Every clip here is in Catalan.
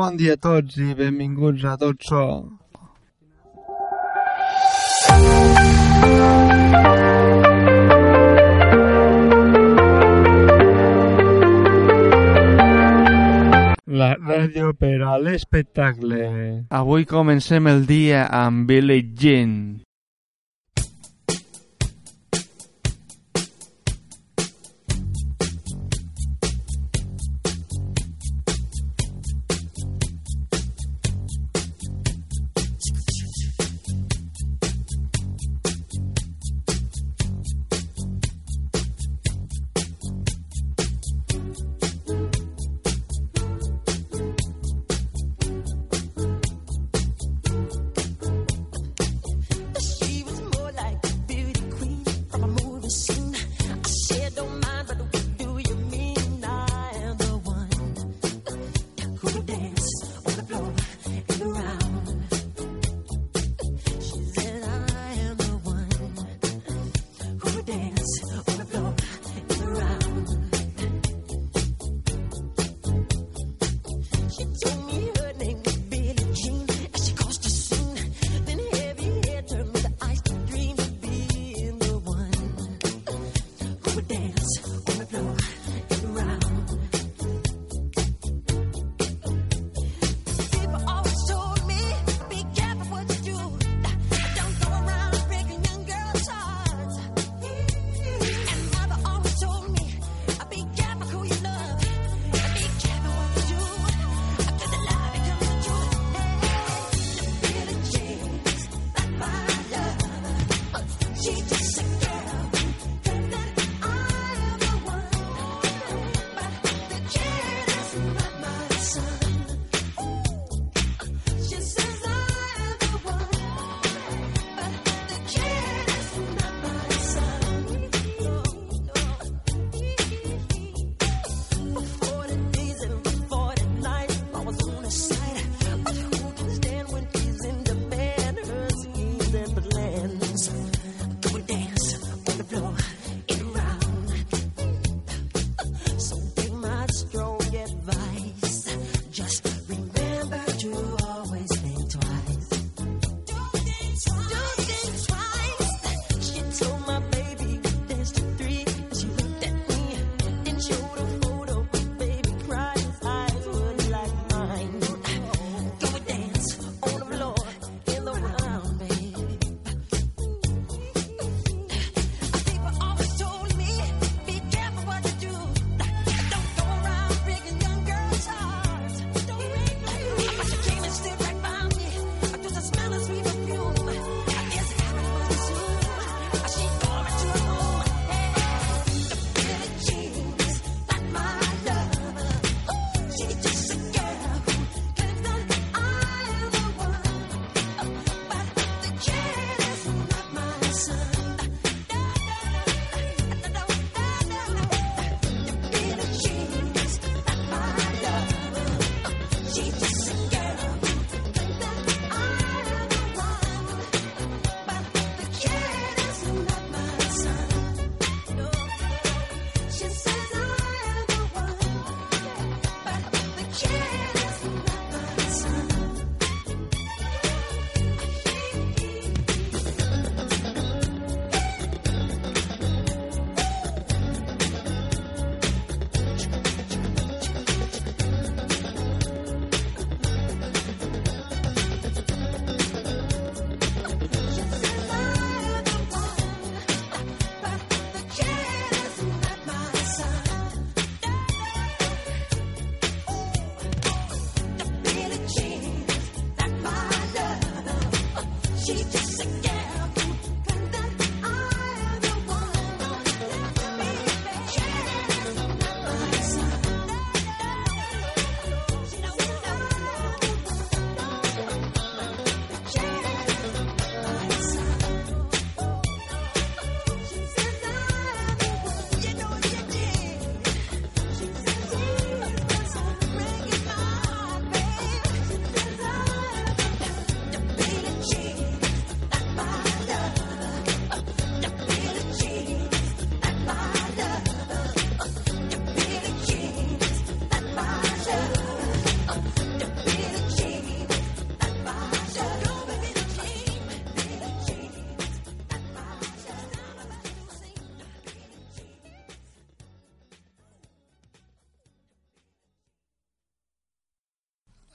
Bon dia a tots i benvinguts a Tot So. La ràdio per a l'espectacle. Avui comencem el dia amb Billie Jean.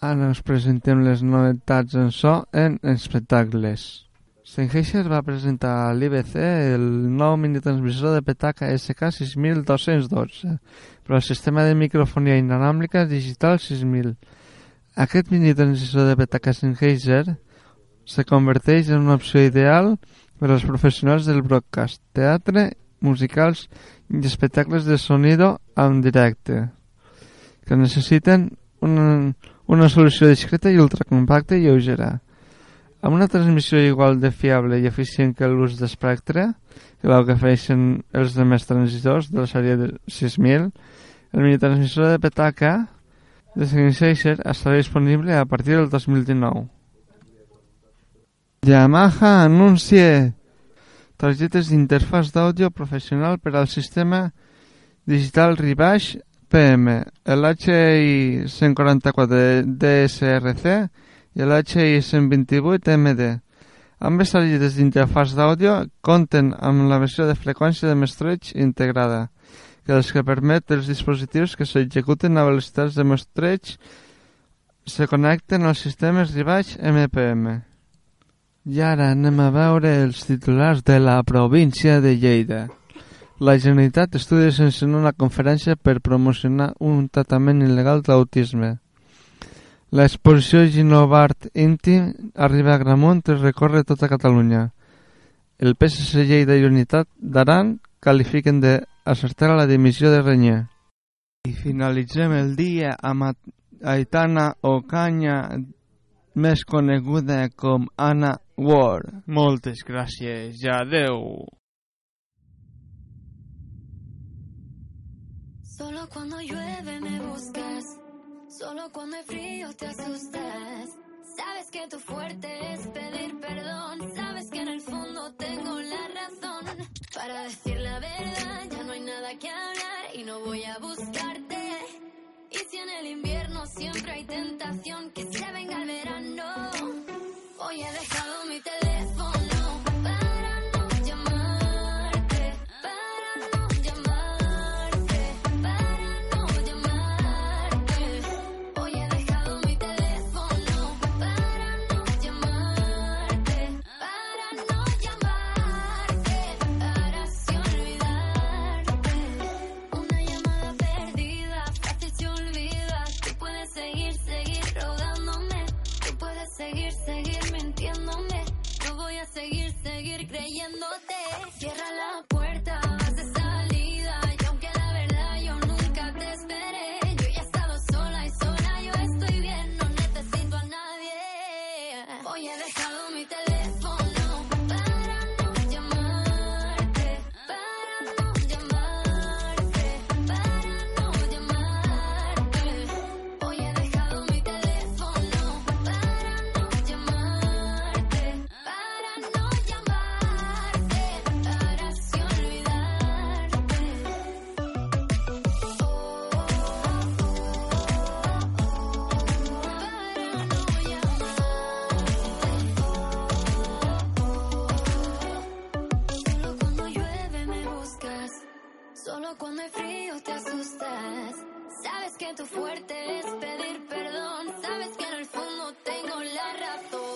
Ara us presentem les novetats en so en espectacles. Sennheiser va presentar a l'IBC el nou minitransmissor de petaca SK6212 per al sistema de microfonia inanàmblica digital 6000. Aquest minitransmissor de petaca Sennheiser se converteix en una opció ideal per als professionals del broadcast, teatre, musicals i espectacles de sonido en directe que necessiten una, una solució discreta i ultracompacta i lleugera. Amb una transmissió igual de fiable i eficient que l'ús d'espectre, que ofereixen els demés transistors de la sèrie de 6000, el minitransmissor de petaca de Sennheiser estarà disponible a partir del 2019. Yamaha anuncia targetes d'interfàs d'àudio professional per al sistema digital Ribaix PM, el HI 144 DSRC i el HI 128 MD. Ambes targetes d'interfàs d'àudio compten amb la versió de freqüència de mestreig integrada, que és que permet els dispositius que s'executen a velocitats de mestreig se connecten als sistemes Ribaix MPM. I ara anem a veure els titulars de la província de Lleida. La Generalitat estudia sense una conferència per promocionar un tractament il·legal d'autisme. L'exposició Ginovart íntim arriba a Gramunt i recorre tota Catalunya. El PSC Lleida i Unitat d'Aran qualifiquen d'acertar la dimissió de Renyer. I finalitzem el dia amb Aitana Ocaña, més coneguda com Anna Ward. Moltes gràcies i adeu. Solo cuando llueve me buscas, solo cuando hay frío te asustas. Sabes que tu fuerte es pedir perdón, sabes que en el fondo tengo la razón. Para decir la verdad ya no hay nada que hablar y no voy a buscarte. Y si en el invierno siempre hay tentación que se venga el verano, hoy he dejado mi teléfono Cuando hay frío te asustas. Sabes que tu fuerte es pedir perdón. Sabes que en el fondo tengo la razón.